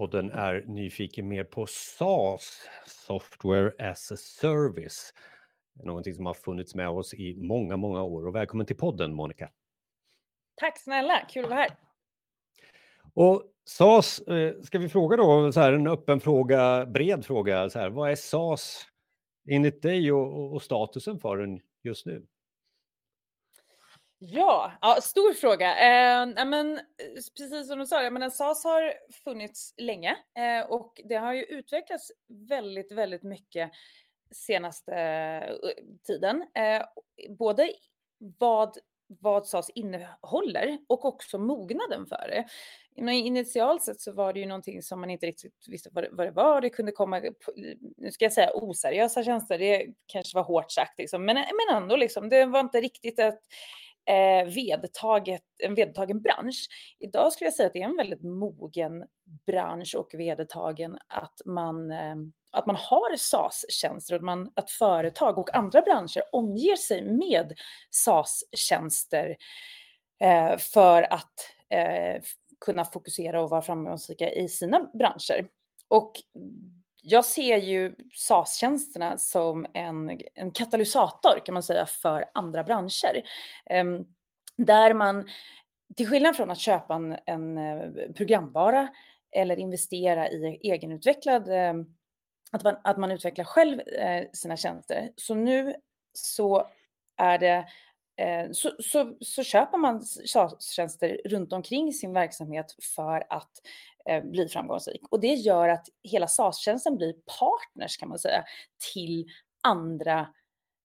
Podden är nyfiken mer på SaaS, Software as a Service. Någonting som har funnits med oss i många, många år. Och välkommen till podden, Monica. Tack snälla, kul att vara här. Och SaaS, eh, ska vi fråga då, så här, en öppen fråga, bred fråga, så här, vad är SaaS enligt dig och, och statusen för den just nu? Ja, ja stor fråga. Eh, men, eh, precis som du sa, jag menar, SAS har funnits länge eh, och det har ju utvecklats väldigt, väldigt mycket senaste eh, tiden. Eh, både vad, vad SAS innehåller och också mognaden för det. Initialt sett så var det ju någonting som man inte riktigt visste vad det, vad det var. Det kunde komma, nu ska jag säga oseriösa tjänster, det kanske var hårt sagt, liksom. men, men ändå, liksom, det var inte riktigt ett eh, vedtaget, en vedertagen bransch. Idag skulle jag säga att det är en väldigt mogen bransch och vedertagen att man, eh, att man har SAS-tjänster och att, man, att företag och andra branscher omger sig med SAS-tjänster eh, för att eh, kunna fokusera och vara framgångsrika i sina branscher. Och jag ser ju SAS-tjänsterna som en, en katalysator kan man säga för andra branscher. Um, där man, till skillnad från att köpa en, en eh, programvara eller investera i egenutvecklad, um, att, man, att man utvecklar själv uh, sina tjänster. Så nu så är det Eh, så, så, så köper man SAS-tjänster runt omkring sin verksamhet för att Eh, framgångsrik. Och det gör att hela SAS-tjänsten blir partners kan man säga till andra,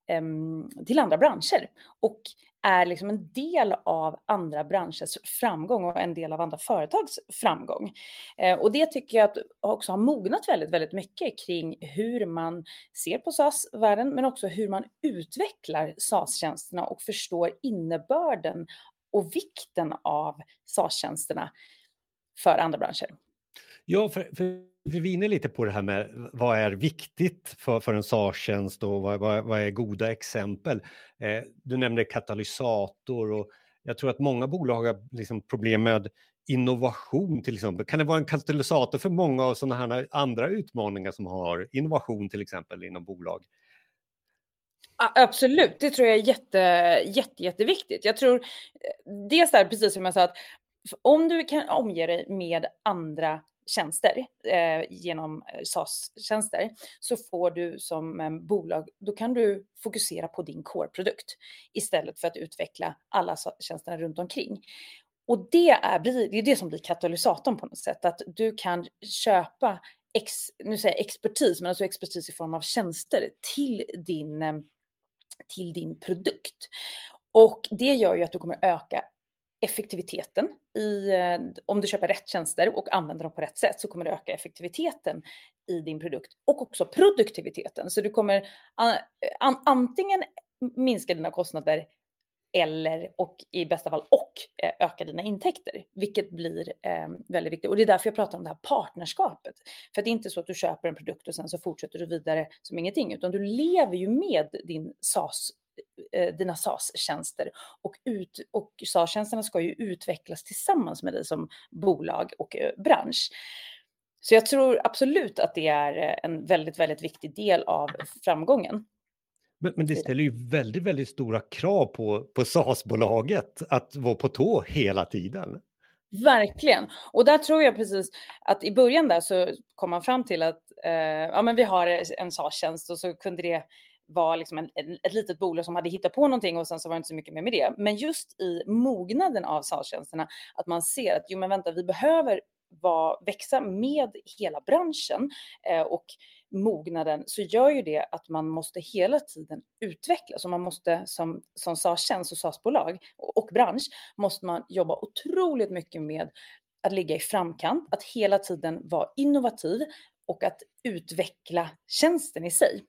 ehm, till andra branscher och är liksom en del av andra branschers framgång och en del av andra företags framgång. Eh, och det tycker jag att också har mognat väldigt, väldigt mycket kring hur man ser på SAS-världen, men också hur man utvecklar SAS-tjänsterna och förstår innebörden och vikten av SAS-tjänsterna för andra branscher. Ja, för, för vi är inne lite på det här med vad är viktigt för, för en SAR-tjänst och vad, vad, vad, är goda exempel. Eh, du nämnde katalysator och jag tror att många bolag har liksom problem med innovation till exempel. Kan det vara en katalysator för många av sådana här andra utmaningar som har innovation till exempel inom bolag? Absolut, det tror jag är jätte, jätte, jätteviktigt. Jag tror eh, dels där, precis som jag sa, att om du kan omge dig med andra tjänster eh, genom eh, SAS-tjänster så får du som eh, bolag, då kan du fokusera på din core-produkt istället för att utveckla alla tjänsterna runt omkring. Och det är, det är det som blir katalysatorn på något sätt, att du kan köpa ex, nu säger jag expertis, men alltså expertis i form av tjänster till din, ehm, till din produkt. Och det gör ju att du kommer öka effektiviteten i, eh, om du köper rätt tjänster och använder dem på rätt sätt så kommer det öka effektiviteten i din produkt och också produktiviteten. Så du kommer an, antingen minska dina kostnader eller och i bästa fall och eh, öka dina intäkter, vilket blir eh, väldigt viktigt. Och det är därför jag pratar om det här partnerskapet. För det är inte så att du köper en produkt och sen så fortsätter du vidare som ingenting, utan du lever ju med din SaaS dina SAS-tjänster och, ut, och SAS-tjänsterna ska ju utvecklas tillsammans med dig som bolag och eh, bransch. Så jag tror absolut att det är eh, en väldigt, väldigt viktig del av framgången. Men, men det ställer ju väldigt, väldigt stora krav på, på SAS-bolaget att vara på tå hela tiden. Verkligen. Och där tror jag precis att i början där så kom man fram till att eh, ja, men vi har en SAS-tjänst och så kunde det var liksom en, ett litet bolag som hade hittat på någonting och sen så var det inte så mycket mer med det. Men just i mognaden av SaaS-tjänsterna, att man ser att jo men vänta, vi behöver var, växa med hela branschen eh, och mognaden så gör ju det att man måste hela tiden utvecklas och man måste som, som SAS-tjänst och SAS-bolag och, och bransch måste man jobba otroligt mycket med att ligga i framkant, att hela tiden vara innovativ och att utveckla tjänsten i sig.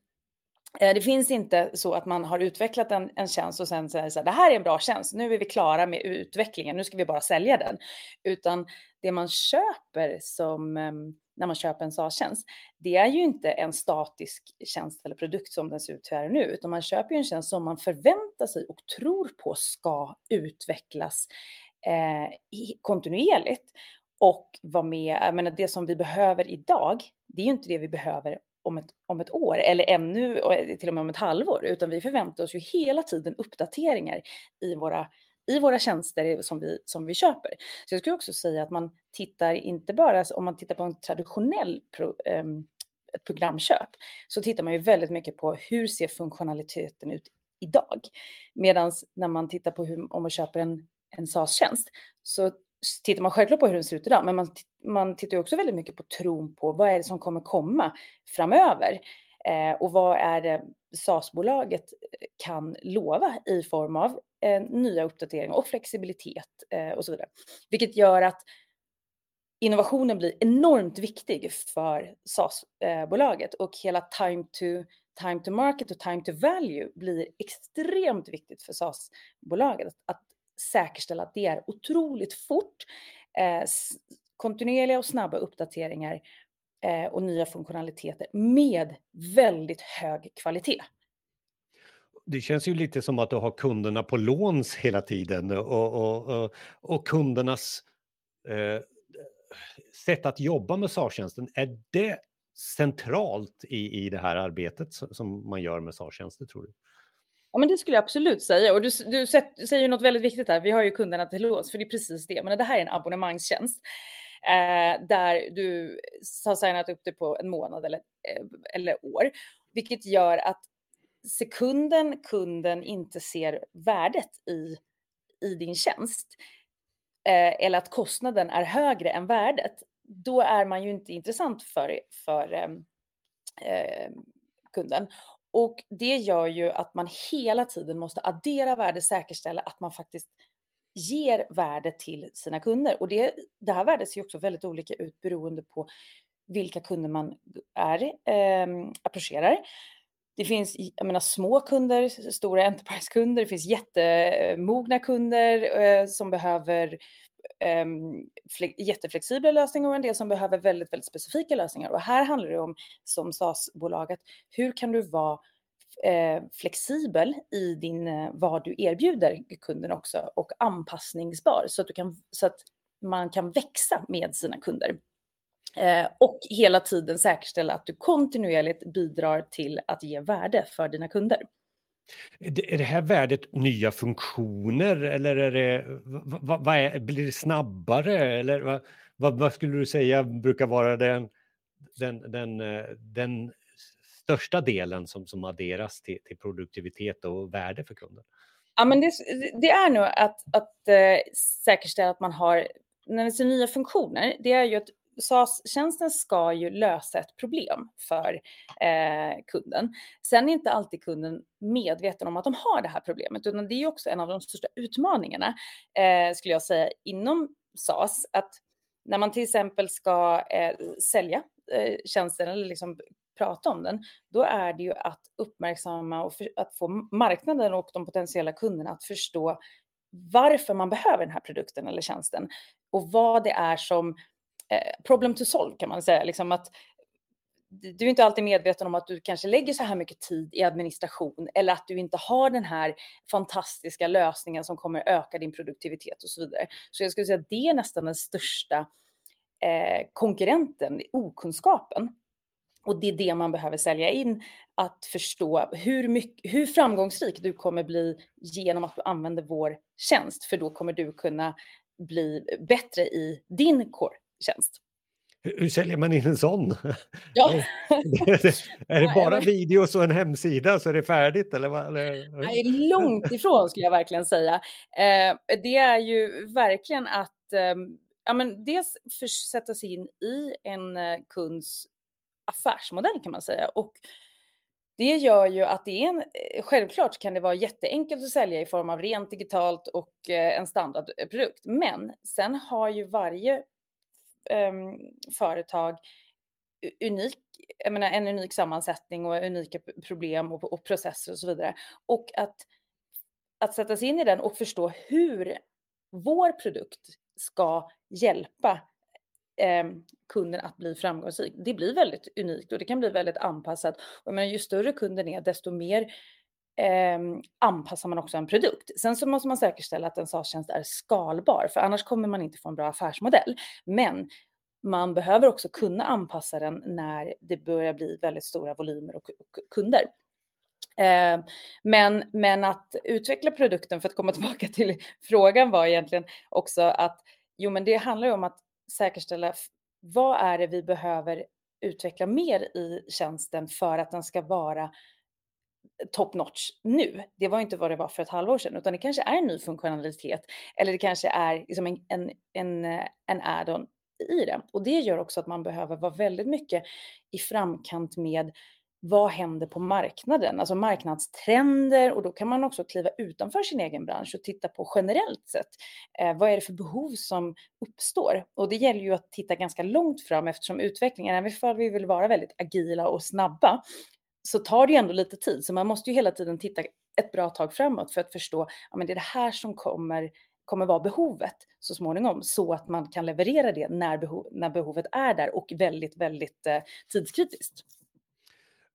Eh, det finns inte så att man har utvecklat en, en tjänst och sen säger så här, det här är en bra tjänst, nu är vi klara med utvecklingen, nu ska vi bara sälja den. Utan det man köper som, ehm, när man köper en SaaS-tjänst, det är ju inte en statisk tjänst eller produkt som den ser ut här och nu, utan man köper ju en tjänst som man förväntar sig och tror på ska utvecklas eh, kontinuerligt. och vara med, jag menar det som vi behöver idag, det är ju inte det vi behöver om ett, om ett år eller ännu eh, till och med om ett halvår, utan vi förväntar oss ju hela tiden uppdateringar i våra i våra tjänster som vi, som vi köper. Så jag skulle också säga att man tittar inte bara, om man tittar på en traditionell pro, eh, programköp, så tittar man ju väldigt mycket på hur ser funktionaliteten ut idag? Medan när man tittar på hur, om man köper en, en SaaS-tjänst, så tittar man självklart på hur den ser ut idag, men man, man tittar också väldigt mycket på tron på vad är det som kommer komma framöver? Eh, och vad är det SAS-bolaget eh, kan lova i form av eh, nya uppdateringar och flexibilitet eh, och så vidare. Vilket gör att innovationen blir enormt viktig för SAS-bolaget och hela time to, time to market och time to value blir extremt viktigt för SAS-bolaget Att säkerställa att det är otroligt fort, eh, kontinuerliga och snabba uppdateringar eh, och nya funktionaliteter med väldigt hög kvalitet. Det känns ju lite som att du har kunderna på låns hela tiden och, och, och, och kundernas eh, sätt att jobba med SAR-tjänsten, är det centralt i, i det här arbetet som man gör med SAR-tjänster tror du? Ja, men det skulle jag absolut säga. Och du, du säger något väldigt viktigt här. Vi har ju kunderna till lås, för det är precis det. Men det här är en abonnemangstjänst eh, där du har signat upp dig på en månad eller, eh, eller år, vilket gör att sekunden kunden inte ser värdet i, i din tjänst eh, eller att kostnaden är högre än värdet, då är man ju inte intressant för, för eh, eh kunden. Och det gör ju att man hela tiden måste addera värde, säkerställa att man faktiskt ger värde till sina kunder. Och det, det här värdet ser också väldigt olika ut beroende på vilka kunder man är, eh, approcherar. Det finns jag menar, små kunder, stora enterprise-kunder, det finns jättemogna kunder eh, som behöver eh, jätteflexibla lösningar och en del som behöver väldigt, väldigt specifika lösningar. Och här handlar det om, som SAS-bolaget, hur kan du vara eh, flexibel i din, eh, vad du erbjuder kunden också och anpassningsbar så att, du kan, så att man kan växa med sina kunder. Eh, och hela tiden säkerställa att du kontinuerligt bidrar till att ge värde för dina kunder. Är det här värdet nya funktioner eller är det, vad, vad är, blir det snabbare eller vad, vad, vad, skulle du säga brukar vara den, den, den, eh, den största delen som, som adderas till, till produktivitet och värde för kunden? Ja, men det, det är nog att, att äh, säkerställa att man har, när det säger nya funktioner, det är ju att SAS-tjänsten ska ju lösa ett problem för eh, kunden. Sen är inte alltid kunden medveten om att de har det här problemet, utan det är också en av de största utmaningarna, eh, skulle jag säga, inom SAS, att när man till exempel ska eh, sälja eh, tjänsten eller liksom prata om den, då är det ju att uppmärksamma och för, att få marknaden och de potentiella kunderna att förstå varför man behöver den här produkten eller tjänsten och vad det är som Eh, problem to solve kan man säga, liksom att du är inte alltid medveten om att du kanske lägger så här mycket tid i administration eller att du inte har den här fantastiska lösningen som kommer öka din produktivitet och så vidare. Så jag skulle säga att det är nästan den största eh, konkurrenten, okunskapen. Och det är det man behöver sälja in, att förstå hur, mycket, hur framgångsrik du kommer bli genom att du använder vår tjänst, för då kommer du kunna bli bättre i din core-tjänst. Hur säljer man in en sån? Ja. är det bara videos och en hemsida så är det färdigt? Eller vad? Nej, långt ifrån skulle jag verkligen säga. Eh, det är ju verkligen att eh, ja, men dels sätta sig in i en eh, kunds affärsmodell kan man säga. Och det gör ju att det är en, eh, självklart kan det vara jätteenkelt att sälja i form av rent digitalt och en standardprodukt. Men sen har ju varje Ehm, företag unik, jag menar, en unik sammansättning och unika problem och, och processer och så vidare. Och att, att sätta sig in i den och förstå hur vår produkt ska hjälpa eh, kunden att bli framgångsrik. Det blir väldigt unikt och det kan bli väldigt anpassat. Och menar, ju större kunden är, desto mer eh, anpassar man också en produkt. Sen så måste man säkerställa att en SaaS-tjänst är skalbar, för annars kommer man inte få en bra affärsmodell. Men man behöver också kunna anpassa den när det börjar bli väldigt stora volymer och, och kunder. Eh, men, men att utveckla produkten, för att komma tillbaka till frågan var egentligen också att jo, men det handlar ju om att säkerställa vad är det vi behöver utveckla mer i tjänsten för att den ska vara top notch nu. Det var inte vad det var för ett halvår sedan, utan det kanske är en ny funktionalitet eller det kanske är liksom en, en, en, eh, en add-on i det. Och det gör också att man behöver vara väldigt mycket i framkant med vad händer på marknaden, alltså marknadstrender och då kan man också kliva utanför sin egen bransch och titta på generellt sett. Eh, vad är det för behov som uppstår? Och det gäller ju att titta ganska långt fram eftersom utvecklingen, även om vi vill vara väldigt agila och snabba, så tar det ju ändå lite tid. Så man måste ju hela tiden titta ett bra tag framåt för att förstå, ja men det är det här som kommer kommer vara behovet så småningom så att man kan leverera det när, behov, när behovet är där och väldigt, väldigt eh, tidskritiskt.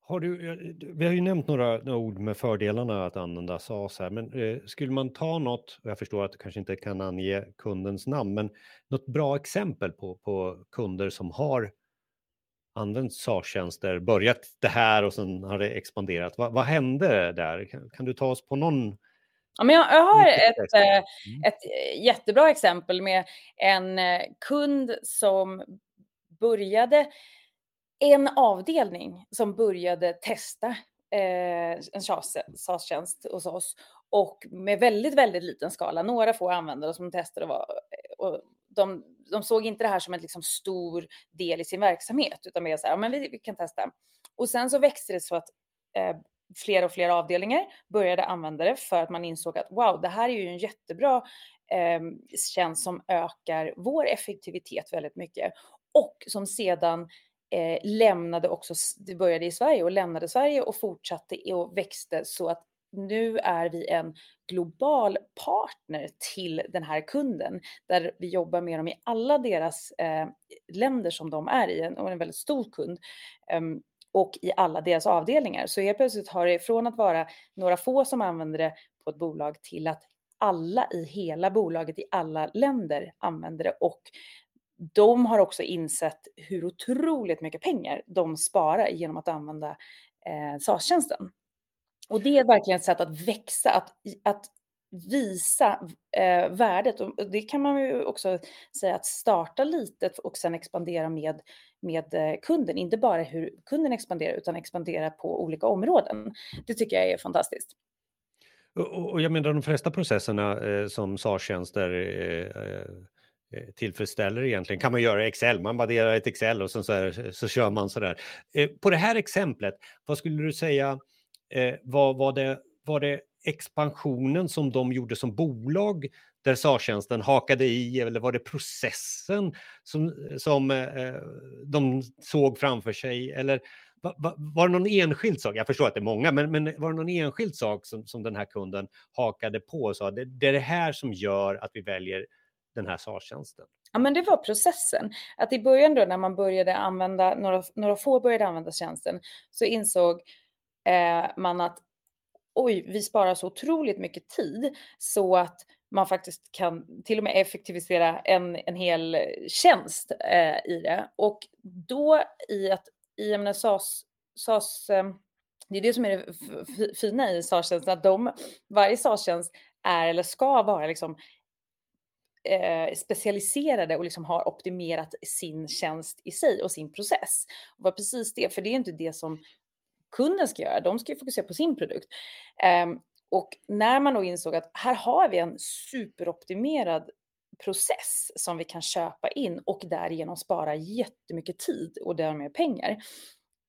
Har du, eh, vi har ju nämnt några, några ord med fördelarna att använda SAS här, men eh, skulle man ta något, och jag förstår att du kanske inte kan ange kundens namn, men något bra exempel på, på kunder som har använt SAS-tjänster, börjat det här och sen har det expanderat. Va, vad hände där? Kan, kan, du ta oss på någon? Ja, men jag, jag har ett, eh, mm. ett jättebra exempel med en eh, kund som började en avdelning som började testa eh, en SAS-tjänst hos oss och med väldigt, väldigt liten skala. Några få användare som testade var, och de, de såg inte det här som en liksom stor del i sin verksamhet utan mer så här, ja, men vi, vi kan testa. Och sen så växte det så att eh, fler och fler avdelningar började använda det för att man insåg att wow, det här är ju en jättebra eh, tjänst som ökar vår effektivitet väldigt mycket och som sedan eh, lämnade också, det började i Sverige och lämnade Sverige och fortsatte och växte så att nu är vi en global partner till den här kunden där vi jobbar med dem i alla deras eh, länder som de är i och en väldigt stor kund Eh, och i alla deras avdelningar. Så helt plötsligt har det från att vara några få som använder det på ett bolag till att alla i hela bolaget i alla länder använder det och de har också insett hur otroligt mycket pengar de sparar genom att använda eh, SAS-tjänsten. Och det är verkligen ett sätt att växa, att, att visa eh, värdet. Och det kan man ju också säga att starta litet och sen expandera med, med eh, kunden. Inte bara hur kunden expanderar utan expandera på olika områden. Det tycker jag är fantastiskt. Och, och jag menar de flesta processerna eh, som SAR-tjänster eh, eh, tillfredsställer egentligen kan man göra i Excel. Man värderar ett Excel och sen så, här, så kör man så där. Eh, på det här exemplet, vad skulle du säga eh, var, var, det, var det expansionen som de gjorde som bolag där SA-tjänsten hakade i eller var det processen som, som eh, eh, de såg framför sig? Eller va, va, var det någon enskild sak? Jag förstår att det är många, men, men var det någon enskild sak som, som den här kunden hakade på och sa det, det är det här som gör att vi väljer den här SA-tjänsten? Ja, men det var processen. Att i början då när man började använda, några, några få började använda tjänsten, så insåg eh, man att oj, vi sparar så otroligt mycket tid så att man faktiskt kan till och med effektivisera en, en hel eh, tjänst eh, i det. Och då i att i ämnet SAS, SAS eh, det är det som är det fina i SAS-tjänsten, att de, varje SAS-tjänst är eller ska vara liksom eh, specialiserade och liksom har optimerat sin tjänst i sig och sin process. Och var precis det, för det är inte det som kunden ska göra. De ska ju fokusera på sin produkt. Ehm, och när man då insåg att här har vi en superoptimerad process som vi kan köpa in och därigenom spara jättemycket tid och därmed pengar.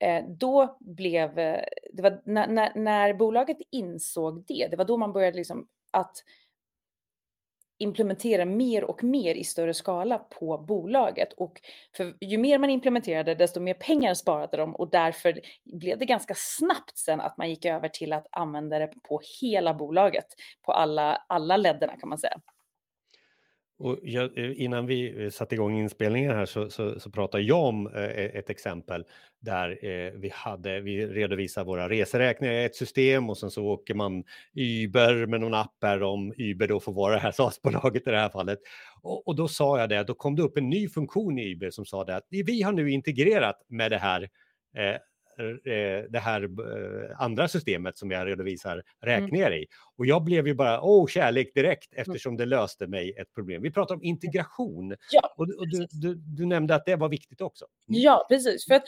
Eh, då blev, eh, det var när, när, när, bolaget insåg det, det var då man började liksom att implementera mer och mer i större skala på bolaget. Och för ju mer man implementerade, desto mer pengar sparade de och därför blev det ganska snabbt sen att man gick över till att använda det på hela bolaget, på alla, alla ledderna kan man säga. Och jag, eh, innan vi eh, satte igång inspelningen här så, så, så pratade jag om eh, e-, ett exempel där eh, vi, hade, vi redovisar våra reseräkningar i ett system och sen så åker man Uber med någon app här om Uber då får vara det här SAS-bolaget i det här fallet. Och, och, då sa jag det, då kom det upp en ny funktion i Uber som sa det att vi har nu integrerat med det här Eh, det här eh, andra systemet som jag redovisar mm. räkningar mm. i. Och jag blev ju bara, åh, kärlek direkt, mm. eftersom det löste mig ett problem. Vi pratar om integration. Ja, och, och du, du, du, nämnde att det var viktigt också. Mm. Ja, precis. För att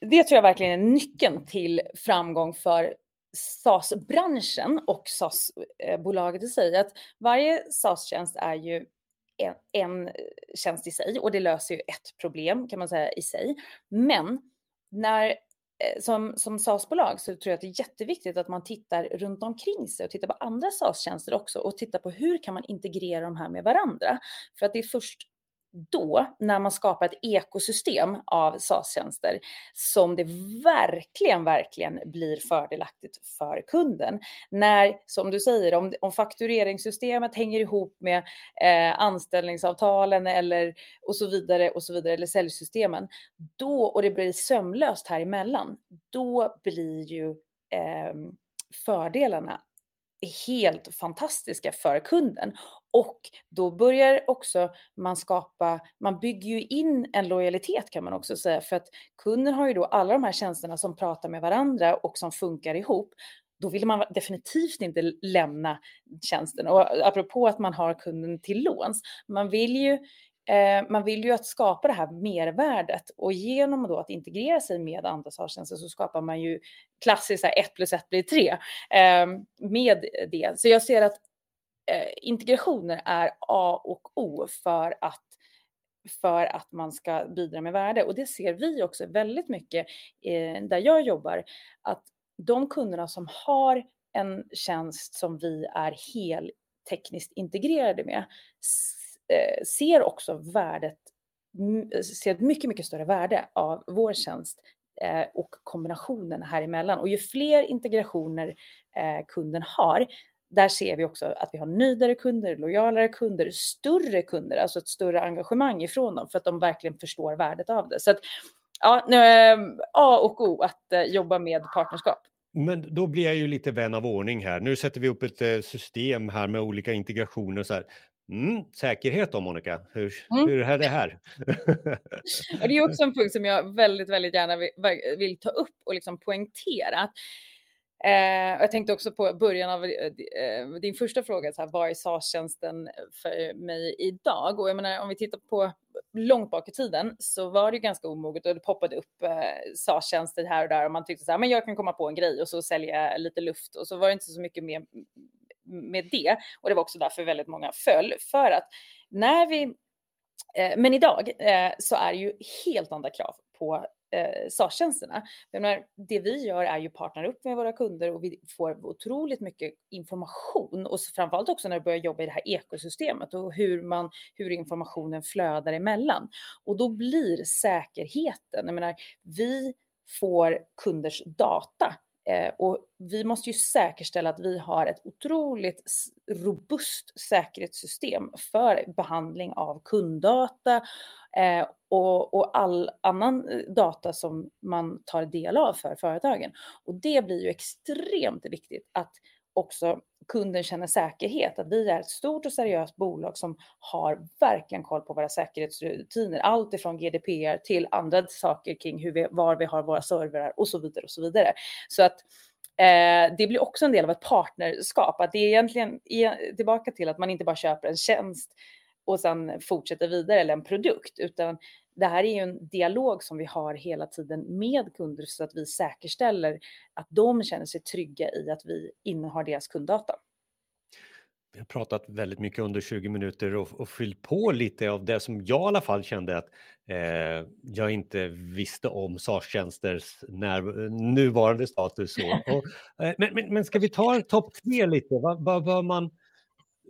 det tror jag verkligen är nyckeln till framgång för SAS-branschen och SAS-bolaget i sig. Att varje SAS-tjänst är ju en, en tjänst i sig och det löser ju ett problem kan man säga i sig. Men när eh, som, som SAS-bolag så tror jag att det är jätteviktigt att man tittar runt omkring sig och tittar på andra SAS-tjänster också och tittar på hur kan man integrera de här med varandra? För att det är först då, när man skapar ett ekosystem av SAS-tjänster, som det verkligen, verkligen blir fördelaktigt för kunden. När, som du säger, om, om faktureringssystemet hänger ihop med eh, anställningsavtalen eller och så vidare och så vidare, eller säljsystemen, då, och det blir sömlöst här emellan, då blir ju eh, fördelarna helt fantastiska för kunden. Och då börjar också man skapa, man bygger ju in en lojalitet kan man också säga, för att kunden har ju då alla de här tjänsterna som pratar med varandra och som funkar ihop. Då vill man definitivt inte lämna tjänsten. Och apropå att man har kunden till låns, man vill ju Eh, man vill ju att skapa det här mervärdet och genom då att integrera sig med andra SaaS-tjänster så skapar man ju klassiskt 1 plus 1 blir 3 eh, med det. Så jag ser att eh, integrationer är A och O för att för att man ska bidra med värde. Och det ser vi också väldigt mycket eh, där jag jobbar, att de kunderna som har en tjänst som vi är heltekniskt integrerade med Eh, ser också värdet, eh, ser ett mycket, mycket större värde av vår tjänst eh, och kombinationen här emellan. Och ju fler integrationer kunden har, där ser vi också att vi har nöjdare kunder, lojalare kunder, större kunder, alltså ett större engagemang ifrån dem för att de verkligen förstår värdet av det. Så att, ja, A och O att jobba med partnerskap. Men då blir jag ju lite vän av ordning här. Nu sätter vi upp ett system här med olika integrationer. Så här. Mm, säkerhet då Monica, hur, mm. hur är det här? det är också en punkt som jag väldigt, väldigt gärna vill, vill ta upp och liksom poängtera. Eh, jag tänkte också på början av eh, din första fråga, så här, vad är SAS-tjänsten för mig idag? Och jag menar, om vi tittar på långt bak i tiden så var det ganska omoget och det poppade upp eh, SAS-tjänster här och där och man tyckte så här, men jag kan komma på en grej och så sälja lite luft och så var det inte så mycket mer med det. Och det var också därför väldigt många föll. För att när vi, eh, men idag eh, så är det ju helt andra krav på eh, SAS-tjänsterna. Det vi gör är ju partner upp med våra kunder och vi får otroligt mycket information och framförallt också när vi börjar jobba i det här ekosystemet och hur, man, hur informationen flödar emellan. Och då blir säkerheten, jag menar, vi får kunders data Eh, och vi måste ju säkerställa att vi har ett otroligt robust säkerhetssystem för behandling av kunddata eh, och, och, all annan eh, data som man tar del av för företagen. Och det blir ju extremt viktigt att också kunden känner säkerhet, att vi är ett stort och seriöst bolag som har verkligen koll på våra säkerhetsrutiner, allt ifrån GDPR till andra saker kring hur vi, var vi har våra servrar och så vidare och så vidare. Så att eh, det blir också en del av ett partnerskap, att det är egentligen tillbaka till att man inte bara köper en tjänst och sen fortsätter vidare eller en produkt, utan det här är ju en dialog som vi har hela tiden med kunder så att vi säkerställer att de känner sig trygga i att vi innehar deras kunddata. Vi har pratat väldigt mycket under 20 minuter och, och fyllt på lite av det som jag i alla fall kände att eh, jag inte visste om SAS-tjänsters nuvarande status. Och, eh, men, men, men, ska vi ta topp tre lite? Vad, vad bör man,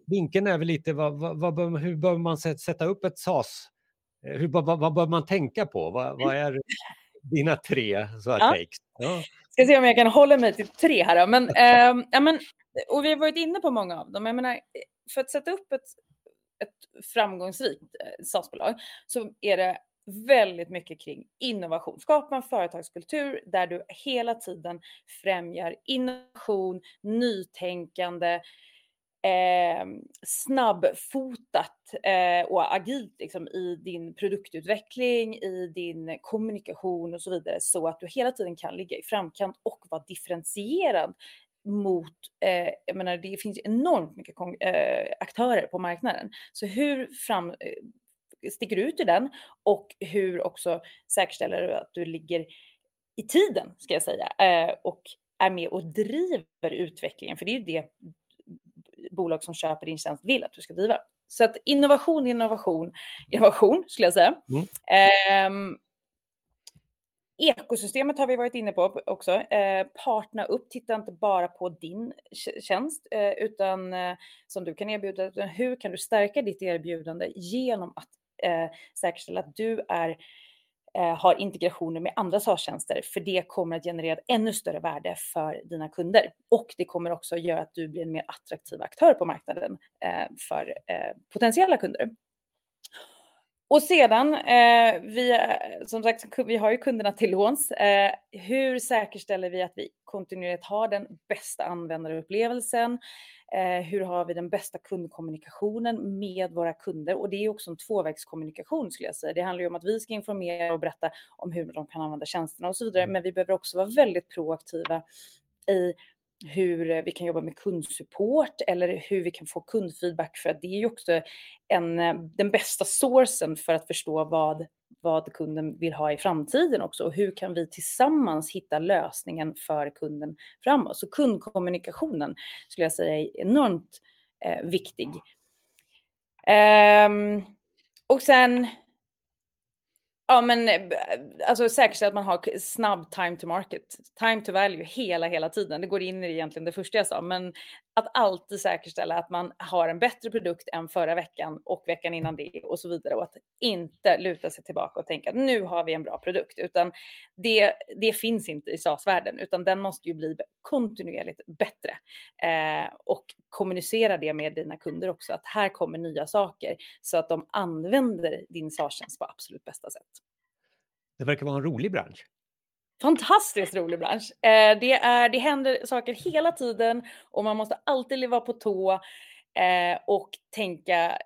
vinkeln är väl lite, vad, vad, vad, hur bör man sätta upp ett SAS hur, vad, vad bör man tänka på? Vad, vad är dina tre så här, ja. takes? Ja. Ska se om jag kan hålla mig till tre här. Men, eh, ja, men, och vi har varit inne på många av dem. Jag menar, för att sätta upp ett ett framgångsrikt eh, SaaS-bolag så är det väldigt mycket kring innovation. Skapa en företagskultur där du hela tiden främjar innovation, nytänkande, eh, snabbfotat eh, och agilt liksom, i din produktutveckling, i din kommunikation och så vidare så att du hela tiden kan ligga i framkant och vara differentierad mot, eh, jag menar det finns enormt mycket eh, aktörer på marknaden. Så hur fram, eh, sticker du ut i den och hur också säkerställer du att du ligger i tiden, ska jag säga, eh, och är med och driver utvecklingen, för det är ju det bolag som köper din tjänst vill att du ska driva. Så att innovation, innovation, innovation skulle jag säga. Mm. Eh, Ekosystemet har vi varit inne på också. Eh, partna upp, titta inte bara på din tjänst eh, utan eh, som du kan erbjuda, hur kan du stärka ditt erbjudande genom att eh, säkerställa att du är, Eh, har integrationer med andra SaaS-tjänster, för det kommer att generera ännu större värde för dina kunder. Och det kommer också göra att du blir en mer attraktiv aktör på marknaden eh, för eh, potentiella kunder. Och sedan, eh, vi, som sagt, vi har ju kunderna till låns. Eh, hur säkerställer vi att vi kontinuerligt har den bästa användarupplevelsen? Eh, hur har vi den bästa kundkommunikationen med våra kunder? Och det är också en tvåvägskommunikation skulle jag säga. Det handlar ju om att vi ska informera och berätta om hur de kan använda tjänsterna och så vidare. Men vi behöver också vara väldigt proaktiva i hur eh, vi kan jobba med kundsupport eller hur vi kan få kundfeedback för att det är ju också en, eh, den bästa sourcen för att förstå vad, vad kunden vill ha i framtiden också och hur kan vi tillsammans hitta lösningen för kunden framåt. Så kundkommunikationen skulle jag säga är enormt eh, viktig. Um, och sen Ja, men eh, eh, alltså säkerställa att man har snabb time to market, time to value hela, hela tiden. Det går in i egentligen det första jag sa, men att alltid säkerställa att man har en bättre produkt än förra veckan och veckan innan det och så vidare och att inte luta sig tillbaka och tänka att nu har vi en bra produkt, utan det, det finns inte i SAS-världen, utan den måste ju bli kontinuerligt bättre eh, och kommunicera det med dina kunder också, att här kommer nya saker så att de använder din SAS-tjänst på absolut bästa sätt. Det verkar vara en rolig bransch. Fantastiskt rolig bransch. Eh, det, är, det händer saker hela tiden och man måste alltid vara på tå eh, och tänka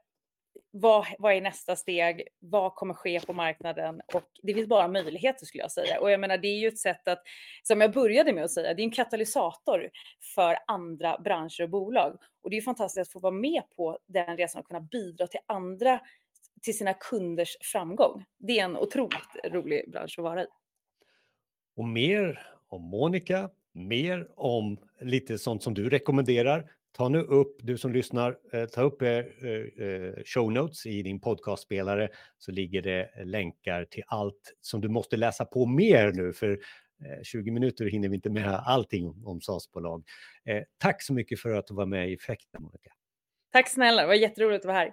vad, vad är nästa steg? Vad kommer ske på marknaden? Och det finns bara möjligheter skulle jag säga. Och jag menar, det är ju ett sätt att, som jag började med att säga, det är en katalysator för andra branscher och bolag. Och det är fantastiskt att få vara med på den resan och kunna bidra till andra, till sina kunders framgång. Det är en otroligt rolig bransch att vara i. Och mer om Monica, mer om lite sånt som du rekommenderar. Ta nu upp, du som lyssnar, eh, ta upp eh, eh, eh show notes i din podcastspelare så ligger det länkar till allt som du måste läsa på mer nu för eh, 20 minuter hinner vi inte med allting om SAS-bolag. Tack så mycket för att du var med i Effekten, Monica. Tack snälla, det var jätteroligt att vara här.